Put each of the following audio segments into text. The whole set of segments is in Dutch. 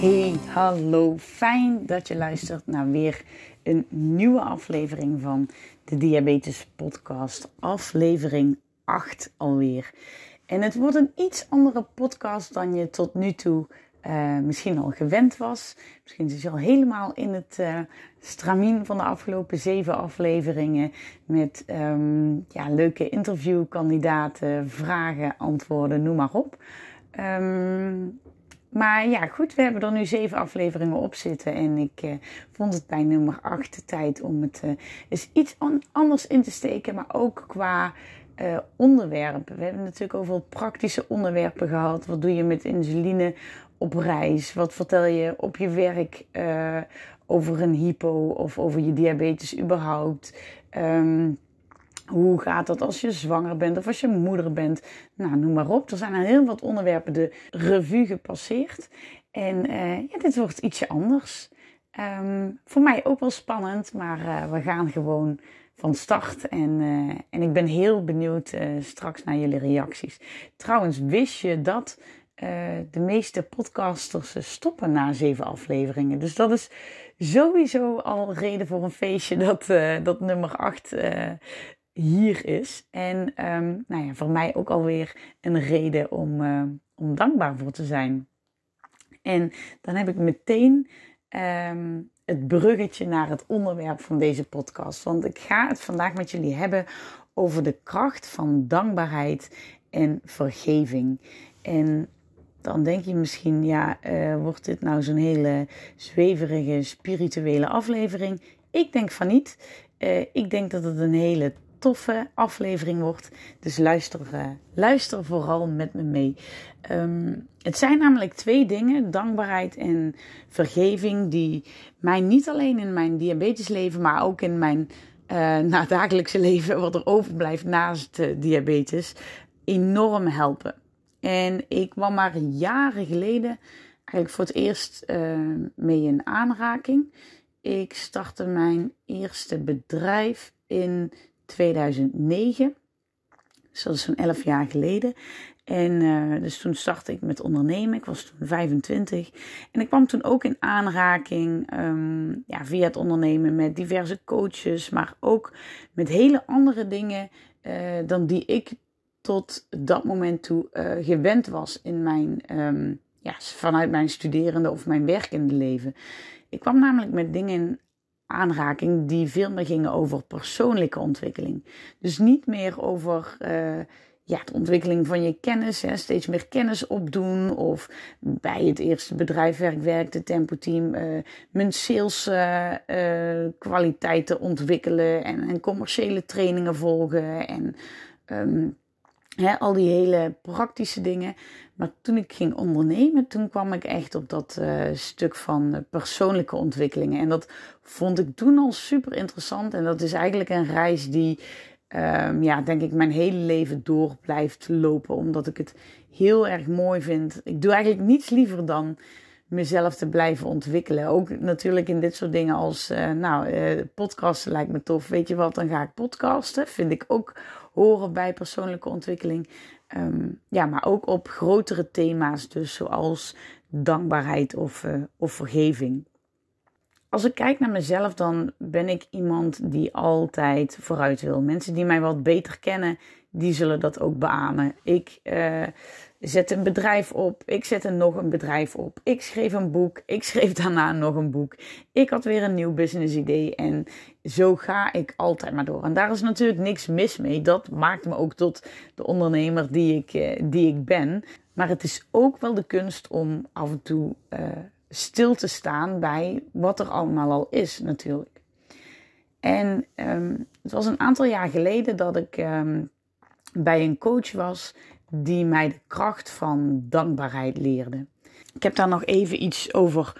Hey, hallo. Fijn dat je luistert naar weer een nieuwe aflevering van de Diabetes Podcast. Aflevering 8 alweer. En het wordt een iets andere podcast dan je tot nu toe uh, misschien al gewend was. Misschien zit je al helemaal in het uh, stramien van de afgelopen zeven afleveringen. Met um, ja, leuke interviewkandidaten, vragen, antwoorden, noem maar op. Um, maar ja, goed, we hebben er nu zeven afleveringen op zitten. En ik uh, vond het bij nummer 8 tijd om het uh, eens iets anders in te steken. Maar ook qua uh, onderwerpen. We hebben natuurlijk over praktische onderwerpen gehad. Wat doe je met insuline op reis? Wat vertel je op je werk over een hypo of over je diabetes überhaupt? Um, hoe gaat dat als je zwanger bent of als je moeder bent? Nou, noem maar op. Er zijn er heel wat onderwerpen de revue gepasseerd. En uh, ja, dit wordt ietsje anders. Um, voor mij ook wel spannend, maar uh, we gaan gewoon van start. En, uh, en ik ben heel benieuwd straks naar jullie reacties. Trouwens, wist je dat de meeste podcasters stoppen na zeven afleveringen? Dus dat is sowieso al reden voor een feestje dat, dat nummer 8 hier is. En um, nou ja, voor mij ook alweer een reden om, uh, om dankbaar voor te zijn. En dan heb ik meteen um, het bruggetje naar het onderwerp van deze podcast. Want ik ga het vandaag met jullie hebben over de kracht van dankbaarheid en vergeving. En dan denk je misschien, ja, uh, wordt dit nou zo'n hele zweverige spirituele aflevering? Ik denk van niet. Uh, ik denk dat het een hele toffe aflevering wordt. Dus luister, uh, luister vooral met me mee. Um, het zijn namelijk twee dingen, dankbaarheid en vergeving, die mij niet alleen in mijn diabetesleven, maar ook in mijn uh, leven, wat er overblijft naast uh, diabetes, enorm helpen. En ik kwam maar jaren geleden eigenlijk voor het eerst mee in aanraking. Ik startte mijn eerste bedrijf in 2009. Dus dat is zo'n 11 jaar geleden. En uh, dus toen startte ik met ondernemen. Ik was toen 25. En ik kwam toen ook in aanraking um, ja, via het ondernemen met diverse coaches. Maar ook met hele andere dingen uh, dan die ik tot dat moment toe uh, gewend was in mijn, um, ja, vanuit mijn studerende of mijn werkende leven. Ik kwam namelijk met dingen aanraking die veel meer gingen over persoonlijke ontwikkeling. Dus niet meer over uh, ja, de ontwikkeling van je kennis, hè, steeds meer kennis opdoen. Of bij het eerste bedrijf waar ik werkte, Tempo Team, uh, mijn sales uh, kwaliteiten ontwikkelen en, en, commerciële trainingen volgen. En um, hè, al die hele praktische dingen. Maar toen ik ging ondernemen, toen kwam ik echt op dat uh, stuk van uh, persoonlijke ontwikkelingen. En dat vond ik toen al super interessant. En dat is eigenlijk een reis die, um, ja, denk ik, mijn hele leven door blijft lopen. Omdat ik het heel erg mooi vind. Ik doe eigenlijk niets liever dan mezelf te blijven ontwikkelen. Ook natuurlijk in dit soort dingen als, uh, nou, podcasten lijkt me tof. Weet je wat, dan ga ik podcasten. Vind ik ook horen bij persoonlijke ontwikkeling. Um, ja, maar ook op grotere thema's, dus zoals dankbaarheid of, uh, of vergeving. Als ik kijk naar mezelf, dan ben ik iemand die altijd vooruit wil. Mensen die mij wat beter kennen, die zullen dat ook beamen. Ik uh, zet een bedrijf op, ik zet er nog een bedrijf op. Ik schreef een boek, ik schreef daarna nog een boek. Ik had weer een nieuw business idee en zo ga ik altijd maar door. En daar is natuurlijk niks mis mee. Dat maakt me ook tot de ondernemer die ik, uh, die ik ben. Maar het is ook wel de kunst om af en toe uh, stil te staan bij wat er allemaal al is natuurlijk. En um, het was een aantal jaar geleden dat ik um, bij een coach was die mij de kracht van dankbaarheid leerde. Ik heb daar nog even iets over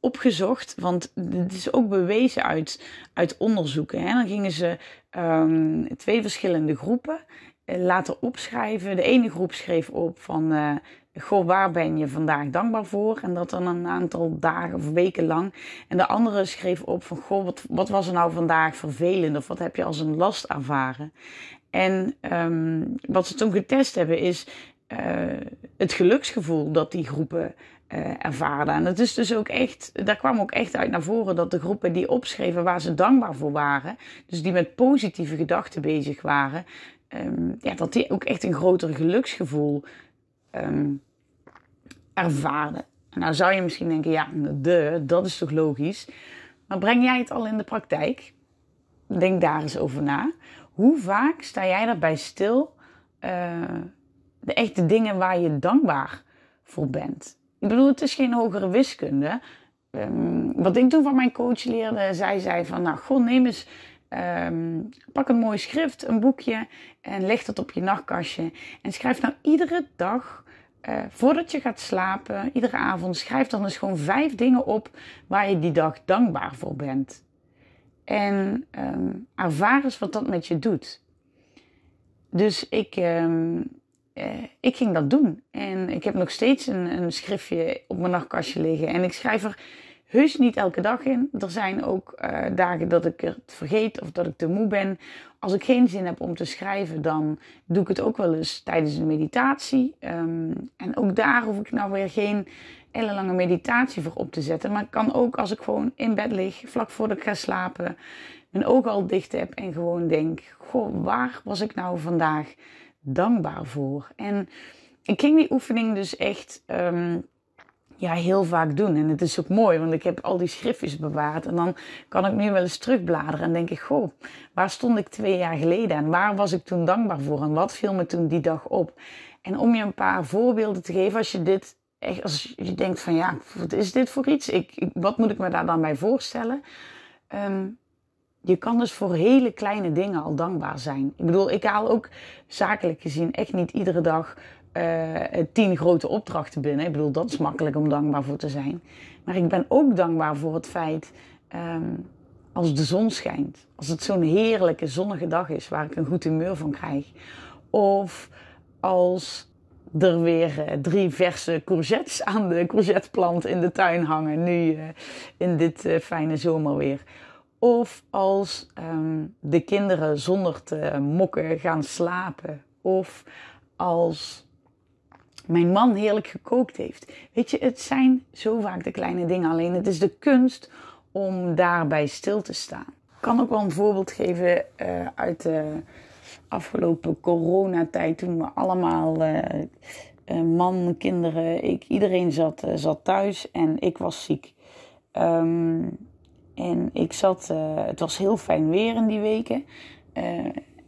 opgezocht, want dit is ook bewezen uit, uit onderzoeken. Hè. Dan gingen ze um, twee verschillende groepen uh, laten opschrijven. De ene groep schreef op van, uh, goh, waar ben je vandaag dankbaar voor? En dat dan een aantal dagen of weken lang. En de andere schreef op van, goh, wat, wat was er nou vandaag vervelend? Of wat heb je als een last ervaren? En um, wat ze toen getest hebben is uh, het geluksgevoel dat die groepen uh, ervaren. En dat is dus ook echt, daar kwam ook echt uit naar voren dat de groepen die opschreven waar ze dankbaar voor waren, dus die met positieve gedachten bezig waren, um, ja, dat die ook echt een groter geluksgevoel um, ervaarden. En nou zou je misschien denken, ja, de, dat is toch logisch. Maar breng jij het al in de praktijk? Denk daar eens over na. Hoe vaak sta jij daarbij stil? Uh, de echte dingen waar je dankbaar voor bent. Ik bedoel, het is geen hogere wiskunde. Um, wat ik toen van mijn coach leerde, zij zei van, nou, goh, neem eens, um, pak een mooi schrift, een boekje en leg dat op je nachtkastje. En schrijf nou iedere dag, uh, voordat je gaat slapen, iedere avond, schrijf dan eens gewoon vijf dingen op waar je die dag dankbaar voor bent. En um, ervaar eens wat dat met je doet. Dus ik, uh, ik ging dat doen. En ik heb nog steeds een, een schriftje op mijn nachtkastje liggen. En ik schrijf er heus niet elke dag in. Er zijn ook uh, dagen dat ik het vergeet of dat ik te moe ben. Als ik geen zin heb om te schrijven, dan doe ik het ook wel eens tijdens een meditatie. Um, en ook daar hoef ik nou weer geen hele lange meditatie voor op te zetten. Maar ik kan ook als ik gewoon in bed lig, vlak voordat ik ga slapen, mijn ogen al dicht heb en gewoon denk: Goh, waar was ik nou vandaag? dankbaar voor. En ik ging die oefening dus echt um, ja, heel vaak doen. En het is ook mooi, want ik heb al die schriftjes bewaard. En dan kan ik nu wel eens terugbladeren en denk ik, goh, waar stond ik twee jaar geleden en waar was ik toen dankbaar voor en wat viel me toen die dag op? En om je een paar voorbeelden te geven, als je dit als je denkt van ja, wat is dit voor iets? Ik, wat moet ik me daar dan bij voorstellen? Um, je kan dus voor hele kleine dingen al dankbaar zijn. Ik bedoel, ik haal ook zakelijk gezien echt niet iedere dag uh, tien grote opdrachten binnen. Ik bedoel, dat is makkelijk om dankbaar voor te zijn. Maar ik ben ook dankbaar voor het feit um, als de zon schijnt. Als het zo'n heerlijke zonnige dag is waar ik een goed humeur van krijg. Of als er weer uh, drie verse courgettes aan de courgetteplant in de tuin hangen. Nu uh, in dit fijne zomerweer. Of als um, de kinderen zonder te mokken gaan slapen. Of als mijn man heerlijk gekookt heeft. Weet je, het zijn zo vaak de kleine dingen. Alleen het is de kunst om daarbij stil te staan. Ik kan ook wel een voorbeeld geven uit de afgelopen coronatijd. Toen we allemaal, uh, man, kinderen, ik, iedereen zat, zat thuis en ik was ziek. Um, en ik zat, het was heel fijn weer in die weken.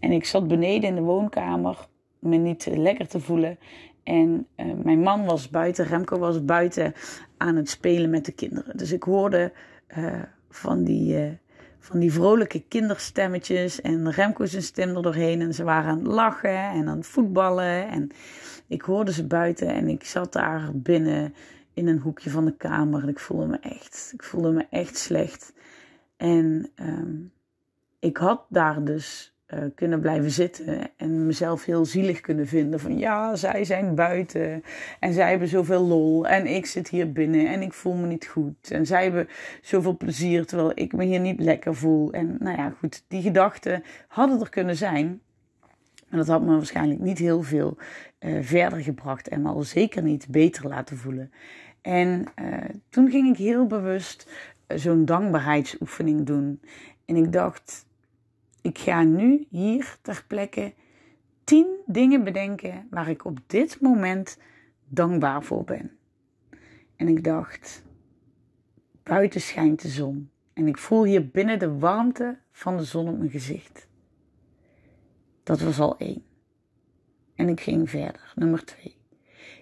En ik zat beneden in de woonkamer, me niet lekker te voelen. En mijn man was buiten, Remco was buiten aan het spelen met de kinderen. Dus ik hoorde van, die, van die vrolijke kinderstemmetjes en Remco zijn stem er doorheen. En ze waren aan het lachen en aan het voetballen. En ik hoorde ze buiten en ik zat daar binnen in een hoekje van de kamer. En ik voelde me echt, ik voelde me echt slecht. En um, ik had daar dus uh, kunnen blijven zitten en mezelf heel zielig kunnen vinden. Van ja, zij zijn buiten en zij hebben zoveel lol en ik zit hier binnen en ik voel me niet goed. En zij hebben zoveel plezier terwijl ik me hier niet lekker voel. En nou ja, goed, die gedachten hadden er kunnen zijn. Maar dat had me waarschijnlijk niet heel veel uh, verder gebracht en me al zeker niet beter laten voelen. En uh, toen ging ik heel bewust zo'n dankbaarheidsoefening doen. En ik dacht, ik ga nu hier ter plekke tien dingen bedenken waar ik op dit moment dankbaar voor ben. En ik dacht, buiten schijnt de zon. En ik voel hier binnen de warmte van de zon op mijn gezicht. Dat was al één. En ik ging verder. Nummer twee.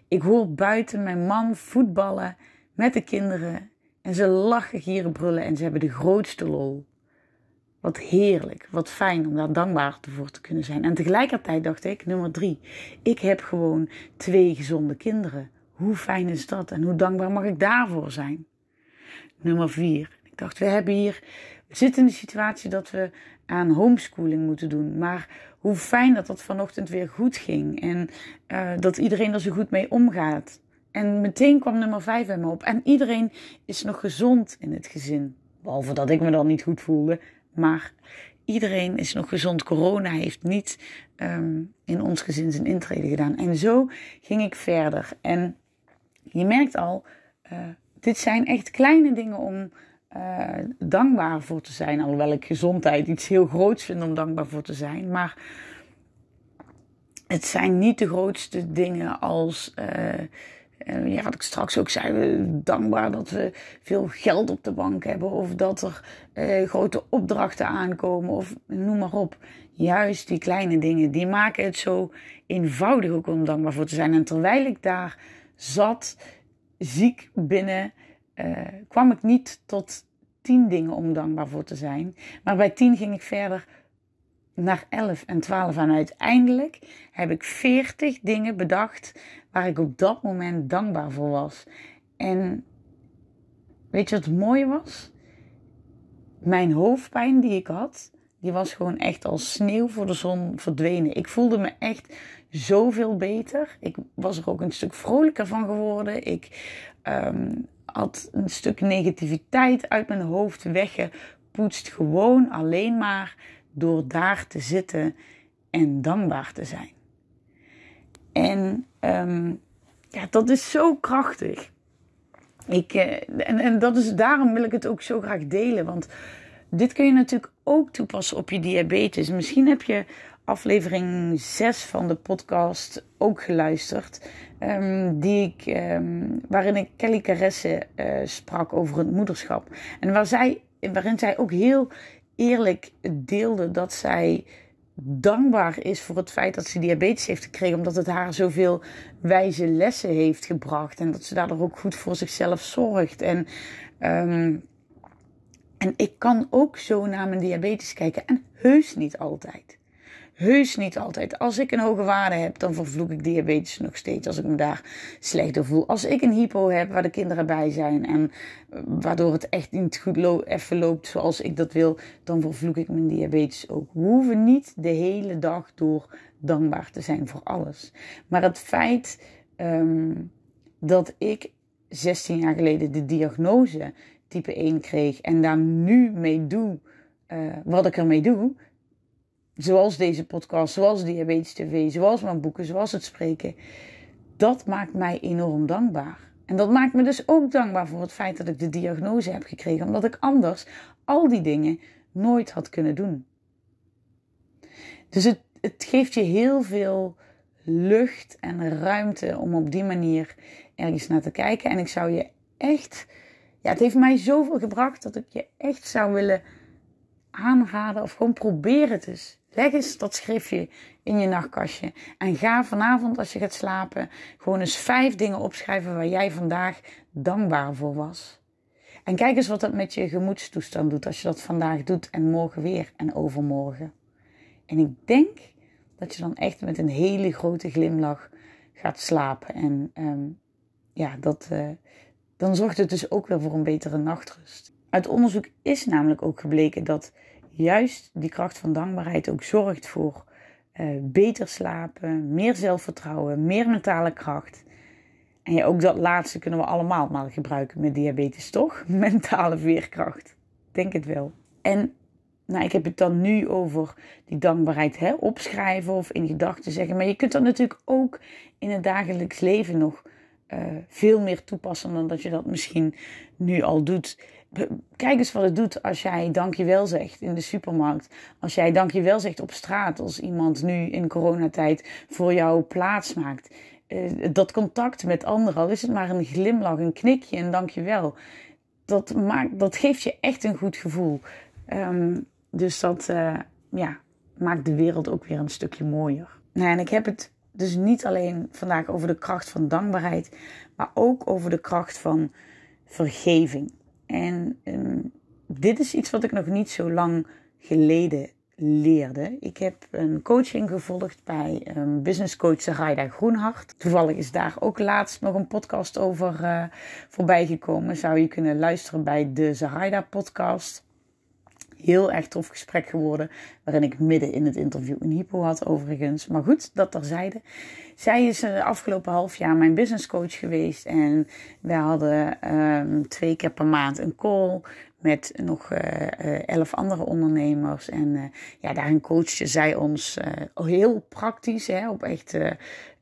Ik hoor buiten mijn man voetballen met de kinderen en ze lachen, gieren, brullen en ze hebben de grootste lol. Wat heerlijk, wat fijn om daar dankbaar voor te kunnen zijn. En tegelijkertijd dacht ik, nummer drie, ik heb gewoon twee gezonde kinderen. Hoe fijn is dat en hoe dankbaar mag ik daarvoor zijn? nummer vier. Ik dacht, we hebben hier, we zitten in de situatie dat we aan homeschooling moeten doen. Maar hoe fijn dat dat vanochtend weer goed ging. En uh, dat iedereen er zo goed mee omgaat. En meteen kwam nummer 5 bij me op. En iedereen is nog gezond in het gezin. Behalve dat ik me dan niet goed voelde. Maar iedereen is nog gezond. Corona heeft niet um, in ons gezin zijn intrede gedaan. En zo ging ik verder. En je merkt al, uh, dit zijn echt kleine dingen om uh, dankbaar voor te zijn. Alhoewel ik gezondheid iets heel groots vind om dankbaar voor te zijn. Maar het zijn niet de grootste dingen als. Uh, ja, wat ik straks ook zei, dankbaar dat we veel geld op de bank hebben. Of dat er uh, grote opdrachten aankomen. Of noem maar op. Juist die kleine dingen, die maken het zo eenvoudig ook om dankbaar voor te zijn. En terwijl ik daar zat, ziek binnen, uh, kwam ik niet tot tien dingen om dankbaar voor te zijn. Maar bij tien ging ik verder naar 11 en 12. En uiteindelijk heb ik 40 dingen bedacht waar ik op dat moment dankbaar voor was. En weet je wat het mooie was? Mijn hoofdpijn die ik had, die was gewoon echt als sneeuw voor de zon verdwenen. Ik voelde me echt zoveel beter. Ik was er ook een stuk vrolijker van geworden. Ik um, had een stuk negativiteit uit mijn hoofd weggepoetst. Gewoon alleen maar door daar te zitten en dankbaar te zijn. En um, ja, dat is zo krachtig. Ik, uh, en, en dat is, daarom wil ik het ook zo graag delen. Want dit kun je natuurlijk ook toepassen op je diabetes. Misschien heb je aflevering 6 van de podcast ook geluisterd. Um, die ik, um, waarin ik Kelly Caresse uh, sprak over het moederschap. En waar zij, waarin zij ook heel eerlijk deelde dat zij dankbaar is voor het feit dat ze diabetes heeft gekregen. Omdat het haar zoveel wijze lessen heeft gebracht. En dat ze daardoor ook goed voor zichzelf zorgt. En, um, en ik kan ook zo naar mijn diabetes kijken. En heus niet altijd. Heus niet altijd. Als ik een hoge waarde heb, dan vervloek ik diabetes nog steeds. Als ik me daar slecht door voel. Als ik een hypo heb waar de kinderen bij zijn. En eh, waardoor het echt niet goed even loopt zoals ik dat wil. Dan vervloek ik mijn diabetes ook. We hoeven niet de hele dag door dankbaar te zijn voor alles. Maar het feit um, dat ik 16 jaar geleden de diagnose type 1 kreeg. En daar nu mee doe uh, wat ik ermee doe zoals deze podcast, zoals Diabetes TV, zoals mijn boeken, zoals het spreken, dat maakt mij enorm dankbaar. En dat maakt me dus ook dankbaar voor het feit dat ik de diagnose heb gekregen, omdat ik anders al die dingen nooit had kunnen doen. Dus het, geeft je heel veel lucht en ruimte om op die manier ergens naar te kijken. En ik zou je echt, ja, het heeft mij zoveel gebracht dat ik je echt zou willen aanraden of gewoon probeer het eens. Leg eens dat schriftje in je nachtkastje. En ga vanavond als je gaat slapen gewoon eens vijf dingen opschrijven waar jij vandaag dankbaar voor was. En kijk eens wat dat met je gemoedstoestand doet als je dat vandaag doet en morgen weer en overmorgen. En ik denk dat je dan echt met een hele grote glimlach gaat slapen. En um, ja, dat, uh, dan zorgt het dus ook weer voor een betere nachtrust. Uit onderzoek is namelijk ook gebleken dat juist die kracht van dankbaarheid ook zorgt voor uh, beter slapen, meer zelfvertrouwen, meer mentale kracht. En ook dat laatste kunnen we allemaal maar gebruiken met diabetes, toch? Mentale veerkracht. Denk het wel. En nou, ik heb het dan nu over die dankbaarheid hè, opschrijven of in gedachten zeggen. Maar je kunt dat natuurlijk ook in het dagelijks leven nog uh, veel meer toepassen dan dat je dat misschien nu al doet kijk eens wat het doet als jij dankjewel zegt in de supermarkt. Als jij dankjewel zegt op straat. Als iemand nu in coronatijd voor jou plaats maakt. Uh, dat contact met anderen, al is het maar een glimlach, een knikje, een dankjewel. Dat, maakt, dat geeft je echt een goed gevoel. Um, dus dat uh, ja, maakt de wereld ook weer een stukje mooier. Nou, en ik heb het dus niet alleen vandaag over de kracht van dankbaarheid, maar ook over de kracht van vergeving. En um, dit is iets wat ik nog niet zo lang geleden leerde. Ik heb een coaching gevolgd bij um, business coach Sarayda Groenhart. Toevallig is daar ook laatst nog een podcast over uh, voorbij gekomen. Zou je kunnen luisteren bij de Sarayda podcast. Heel erg tof gesprek geworden, waarin ik midden in het interview een hypo had overigens. Maar goed, dat terzijde. Zij is de afgelopen half jaar mijn business coach geweest en wij hadden um, twee keer per maand een call met nog uh, elf andere ondernemers. En uh, ja, daarin coachte zij ons heel praktisch, hè, op echt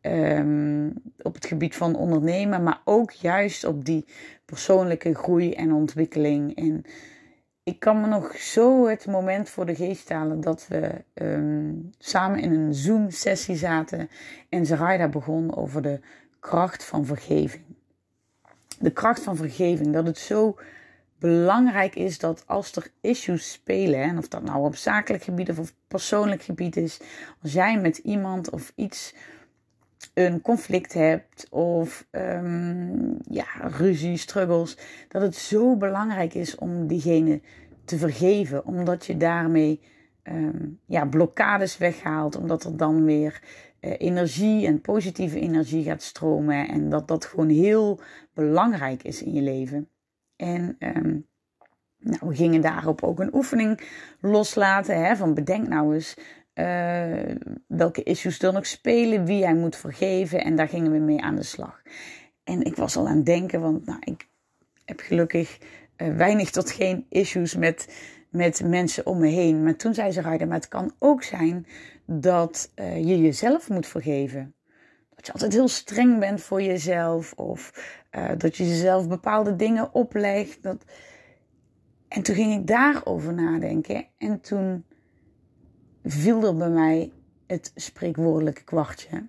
um, op het gebied van ondernemen, maar ook juist op die persoonlijke groei en ontwikkeling. En ik kan me nog zo het moment voor de geest halen dat we um, samen in een Zoom-sessie zaten en Zaraida begon over de kracht van vergeving. De kracht van vergeving, dat het zo belangrijk is dat als er issues spelen, en of dat nou op zakelijk gebied of op persoonlijk gebied is, als jij met iemand of iets een conflict hebt of um, ja, ruzie, struggles, dat het zo belangrijk is om diegene te vergeven, omdat je daarmee um, ja, blokkades weghaalt, omdat er dan weer uh, energie en positieve energie gaat stromen en dat dat gewoon heel belangrijk is in je leven. En um, nou, we gingen daarop ook een oefening loslaten. Hè, van bedenk nou eens uh, welke issues er nog spelen, wie jij moet vergeven. En daar gingen we mee aan de slag. En ik was al aan het denken, want nou, ik heb gelukkig uh, weinig tot geen issues met, met mensen om me heen. Maar toen zei ze, Raida, maar het kan ook zijn dat uh, je jezelf moet vergeven. Dat je altijd heel streng bent voor jezelf. Of dat je jezelf bepaalde dingen oplegt. Dat... En toen ging ik daarover nadenken. En toen viel er bij mij het spreekwoordelijke kwartje.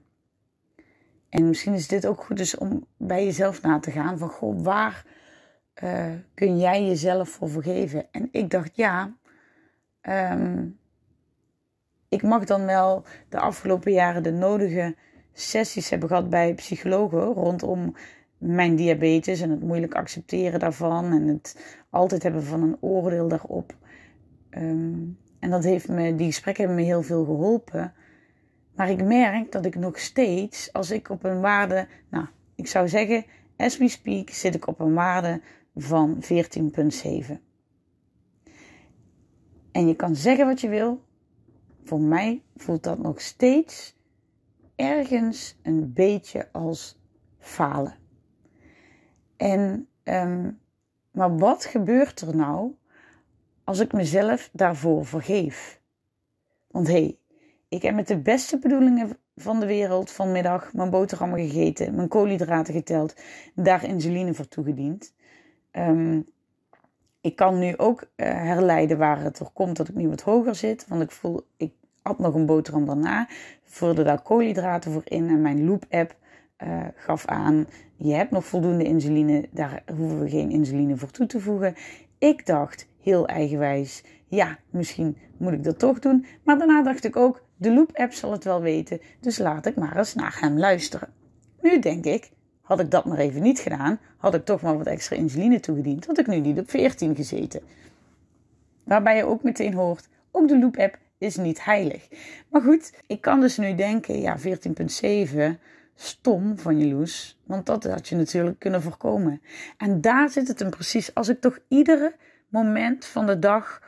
En misschien is dit ook goed dus om bij jezelf na te gaan van goh, waar uh, kun jij jezelf voor vergeven? En ik dacht ja, um, ik mag dan wel de afgelopen jaren de nodige sessies hebben gehad bij psychologen rondom mijn diabetes en het moeilijk accepteren daarvan en het altijd hebben van een oordeel daarop. Um, en dat heeft me, die gesprekken hebben me heel veel geholpen. Maar ik merk dat ik nog steeds, als ik op een waarde, nou, ik zou zeggen, as we speak, zit ik op een waarde van 14,7. En je kan zeggen wat je wil. Voor mij voelt dat nog steeds ergens een beetje als falen. En, um, maar wat gebeurt er nou als ik mezelf daarvoor vergeef. Want hé, hey, ik heb met de beste bedoelingen van de wereld vanmiddag mijn boterhammen gegeten, mijn koolhydraten geteld, daar insuline voor toegediend. Um, ik kan nu ook uh, herleiden waar het toch komt dat ik nu wat hoger zit. Want ik voel, ik had nog een boterham daarna, vulde daar koolhydraten voor in en mijn Loop-app uh, gaf aan: je hebt nog voldoende insuline, daar hoeven we geen insuline voor toe te voegen. Ik dacht, heel eigenwijs. Ja, misschien moet ik dat toch doen. Maar daarna dacht ik ook, de Loop-app zal het wel weten, dus laat ik maar eens naar hem luisteren. Nu denk ik, had ik dat maar even niet gedaan, had ik toch maar wat extra insuline toegediend, had ik nu niet op 14 gezeten. Waarbij je ook meteen hoort, ook de Loop-app is niet heilig. Maar goed, ik kan dus nu denken, ja, 14.7, stom van je Loes, want dat had je natuurlijk kunnen voorkomen. En daar zit het hem precies. Als ik toch iedere moment van de dag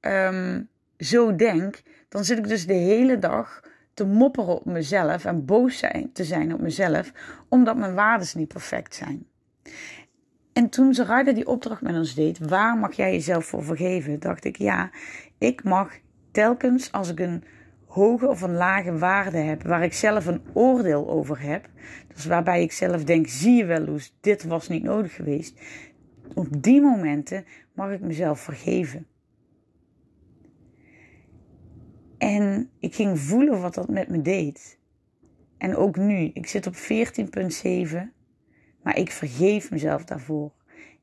um, zo denk, dan zit ik dus de hele dag te mopperen op mezelf en boos zijn, te zijn op mezelf, omdat mijn waarden niet perfect zijn. En toen Zarayda die opdracht met ons deed, waar mag jij jezelf voor vergeven? Dacht ik, ja, ik mag telkens als ik een hoge of een lage waarde heb, waar ik zelf een oordeel over heb, dus waarbij ik zelf denk, zie je wel Loes, dit was niet nodig geweest, op die momenten mag ik mezelf vergeven. En ik ging voelen wat dat met me deed. En ook nu, ik zit op 14,7, maar ik vergeef mezelf daarvoor.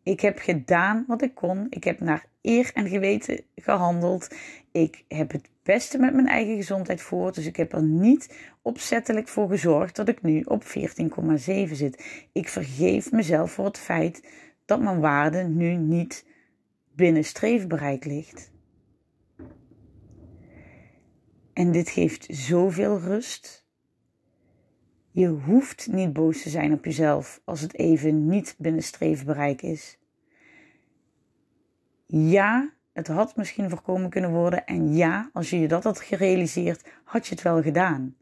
Ik heb gedaan wat ik kon. Ik heb naar eer en geweten gehandeld. Ik heb het beste met mijn eigen gezondheid voor. Dus ik heb er niet opzettelijk voor gezorgd dat ik nu op 14,7 zit. Ik vergeef mezelf voor het feit dat mijn waarde nu niet binnen streefbereik ligt. En dit geeft zoveel rust. Je hoeft niet boos te zijn op jezelf als het even niet binnen streefbereik is. Ja, het had misschien voorkomen kunnen worden. En ja, als je je dat had gerealiseerd, had je het wel gedaan.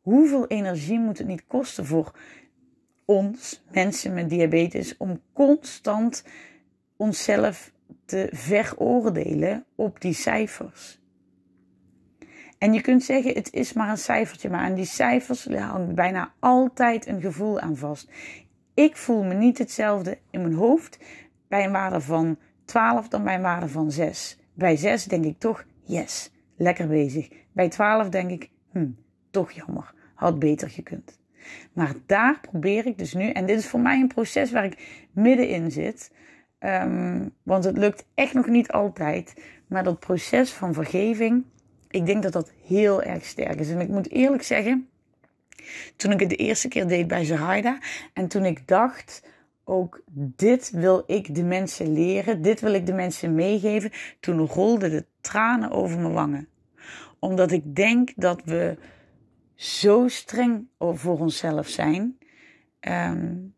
Hoeveel energie moet het niet kosten voor ons, mensen met diabetes, om constant onszelf te veroordelen op die cijfers? En je kunt zeggen, het is maar een cijfertje, maar aan die cijfers hangt bijna altijd een gevoel aan vast. Ik voel me niet hetzelfde in mijn hoofd bij een waarde van 12 dan bij een waarde van 6. Bij 6 denk ik toch, yes, lekker bezig. Bij 12 denk ik, hm, toch jammer, had beter gekund. Maar daar probeer ik dus nu, en dit is voor mij een proces waar ik middenin zit, um, want het lukt echt nog niet altijd, maar dat proces van vergeving, ik denk dat dat heel erg sterk is. En ik moet eerlijk zeggen, toen ik het de eerste keer deed bij Zahaida en toen ik dacht, ook dit wil ik de mensen leren, dit wil ik de mensen meegeven. Toen rolden de tranen over mijn wangen. Omdat ik denk dat we zo streng voor onszelf zijn. Um,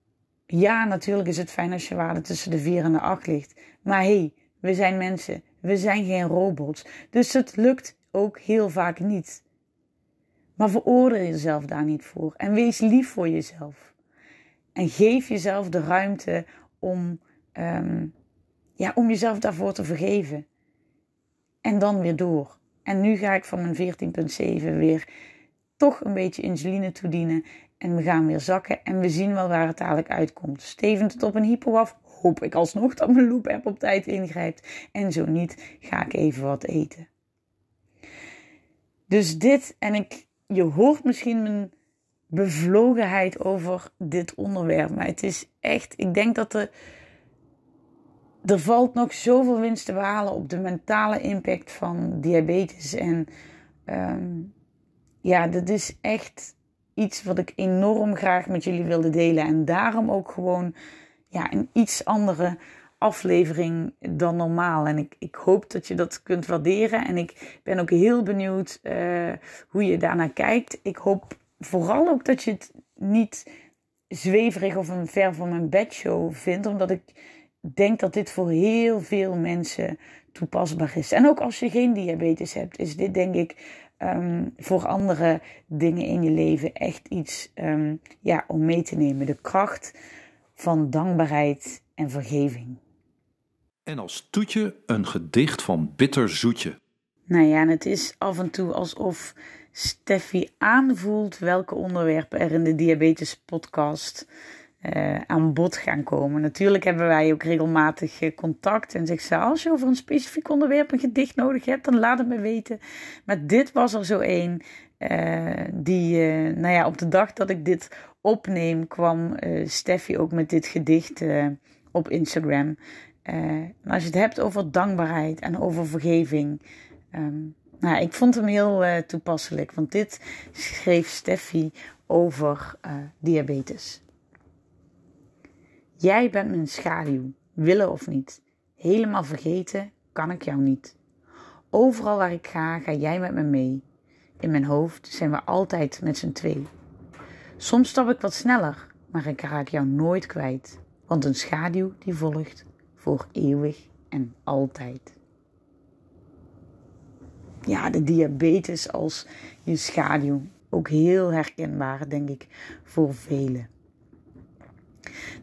ja, natuurlijk is het fijn als je waarde tussen de 4 en de 8 ligt. Maar hé, hey, we zijn mensen, we zijn geen robots. Dus het lukt ook heel vaak niet. Maar veroordeel jezelf daar niet voor en wees lief voor jezelf. En geef jezelf de ruimte om, um, ja, om jezelf daarvoor te vergeven. En dan weer door. En nu ga ik van mijn 14,7 weer toch een beetje insuline toedienen. En we gaan weer zakken en we zien wel waar het dadelijk uitkomt. Stevend het op een hypo af, hoop ik alsnog dat mijn loop-app op tijd ingrijpt. En zo niet, ga ik even wat eten. Dus dit, en ik, je hoort misschien mijn bevlogenheid over dit onderwerp. Maar het is echt, ik denk dat er, er valt nog zoveel winst te behalen op de mentale impact van diabetes. En um, ja, dat is echt iets wat ik enorm graag met jullie wilde delen. En daarom ook gewoon ja, een iets andere aflevering dan normaal. En ik, ik hoop dat je dat kunt waarderen. En ik ben ook heel benieuwd uh, hoe je daarnaar kijkt. Ik hoop vooral ook dat je het niet zweverig of een ver van mijn bedshow vindt, omdat ik denk dat dit voor heel veel mensen toepasbaar is. En ook als je geen diabetes hebt, is dit denk ik um, voor andere dingen in je leven echt iets um, ja, om mee te nemen. De kracht van dankbaarheid en vergeving. En als toetje een gedicht van bitter zoetje. Nou ja, en het is af en toe alsof Steffi aanvoelt welke onderwerpen er in de Diabetes Podcast uh, aan bod gaan komen. Natuurlijk hebben wij ook regelmatig eh, contact en zegt ze: als je over een specifiek onderwerp een gedicht nodig hebt, dan laat het me weten. Maar dit was er zo één. Uh, die, nou ja, op de dag dat ik dit opneem, kwam Steffi ook met dit gedicht op Instagram. als je het hebt over dankbaarheid en over vergeving, um, nou, ik vond hem heel toepasselijk, want dit schreef Steffi over diabetes. Jij bent mijn schaduw, willen of niet. Helemaal vergeten kan ik jou niet. Overal waar ik ga, ga jij met me mee. In mijn hoofd zijn we altijd met z'n twee. Soms stap ik wat sneller, maar ik raak jou nooit kwijt. Want een schaduw die volgt voor eeuwig en altijd ja, de diabetes als je schaduw. Ook heel herkenbaar, denk ik, voor velen.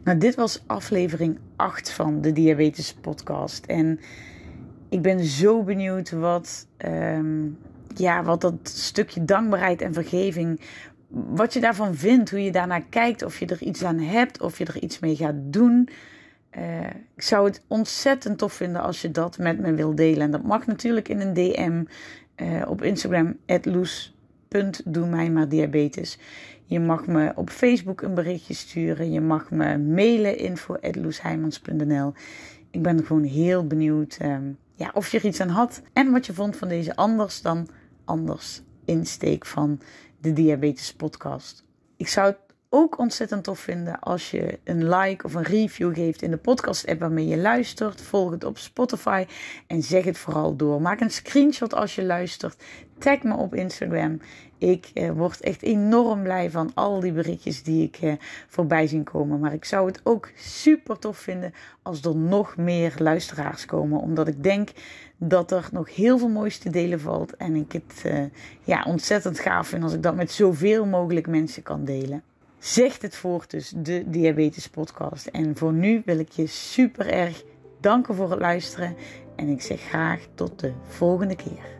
Nou, dit was aflevering 8 van de Diabetes Podcast. En ik ben zo benieuwd wat, um, ja, wat dat stukje dankbaarheid en vergeving, wat je daarvan vindt, hoe je daarnaar kijkt, of je er iets aan hebt, of je er iets mee gaat doen. Uh, ik zou het ontzettend tof vinden als je dat met me wil delen. En dat mag natuurlijk in een DM uh, op Instagram, loes.doe mij maar diabetes. Je mag me op Facebook een berichtje sturen. Je mag me mailen info.loesheimans.nl Ik ben gewoon heel benieuwd um, ja, of je er iets aan had. En wat je vond van deze anders dan anders insteek van de Diabetes Podcast. Ik zou het ook ontzettend tof vinden als je een like of een review geeft in de podcast-app waarmee je luistert. Volg het op Spotify en zeg het vooral door. Maak een screenshot als je luistert. Tag me op Instagram. Ik eh, word echt enorm blij van al die berichtjes die ik eh, voorbij zien komen. Maar ik zou het ook super tof vinden als er nog meer luisteraars komen. Omdat ik denk dat er nog heel veel moois te delen valt. En ik het eh, ja, ontzettend gaaf vind als ik dat met zoveel mogelijk mensen kan delen. Zegt het voort dus, de Diabetes Podcast. En voor nu wil ik je super erg danken voor het luisteren. En ik zeg graag tot de volgende keer.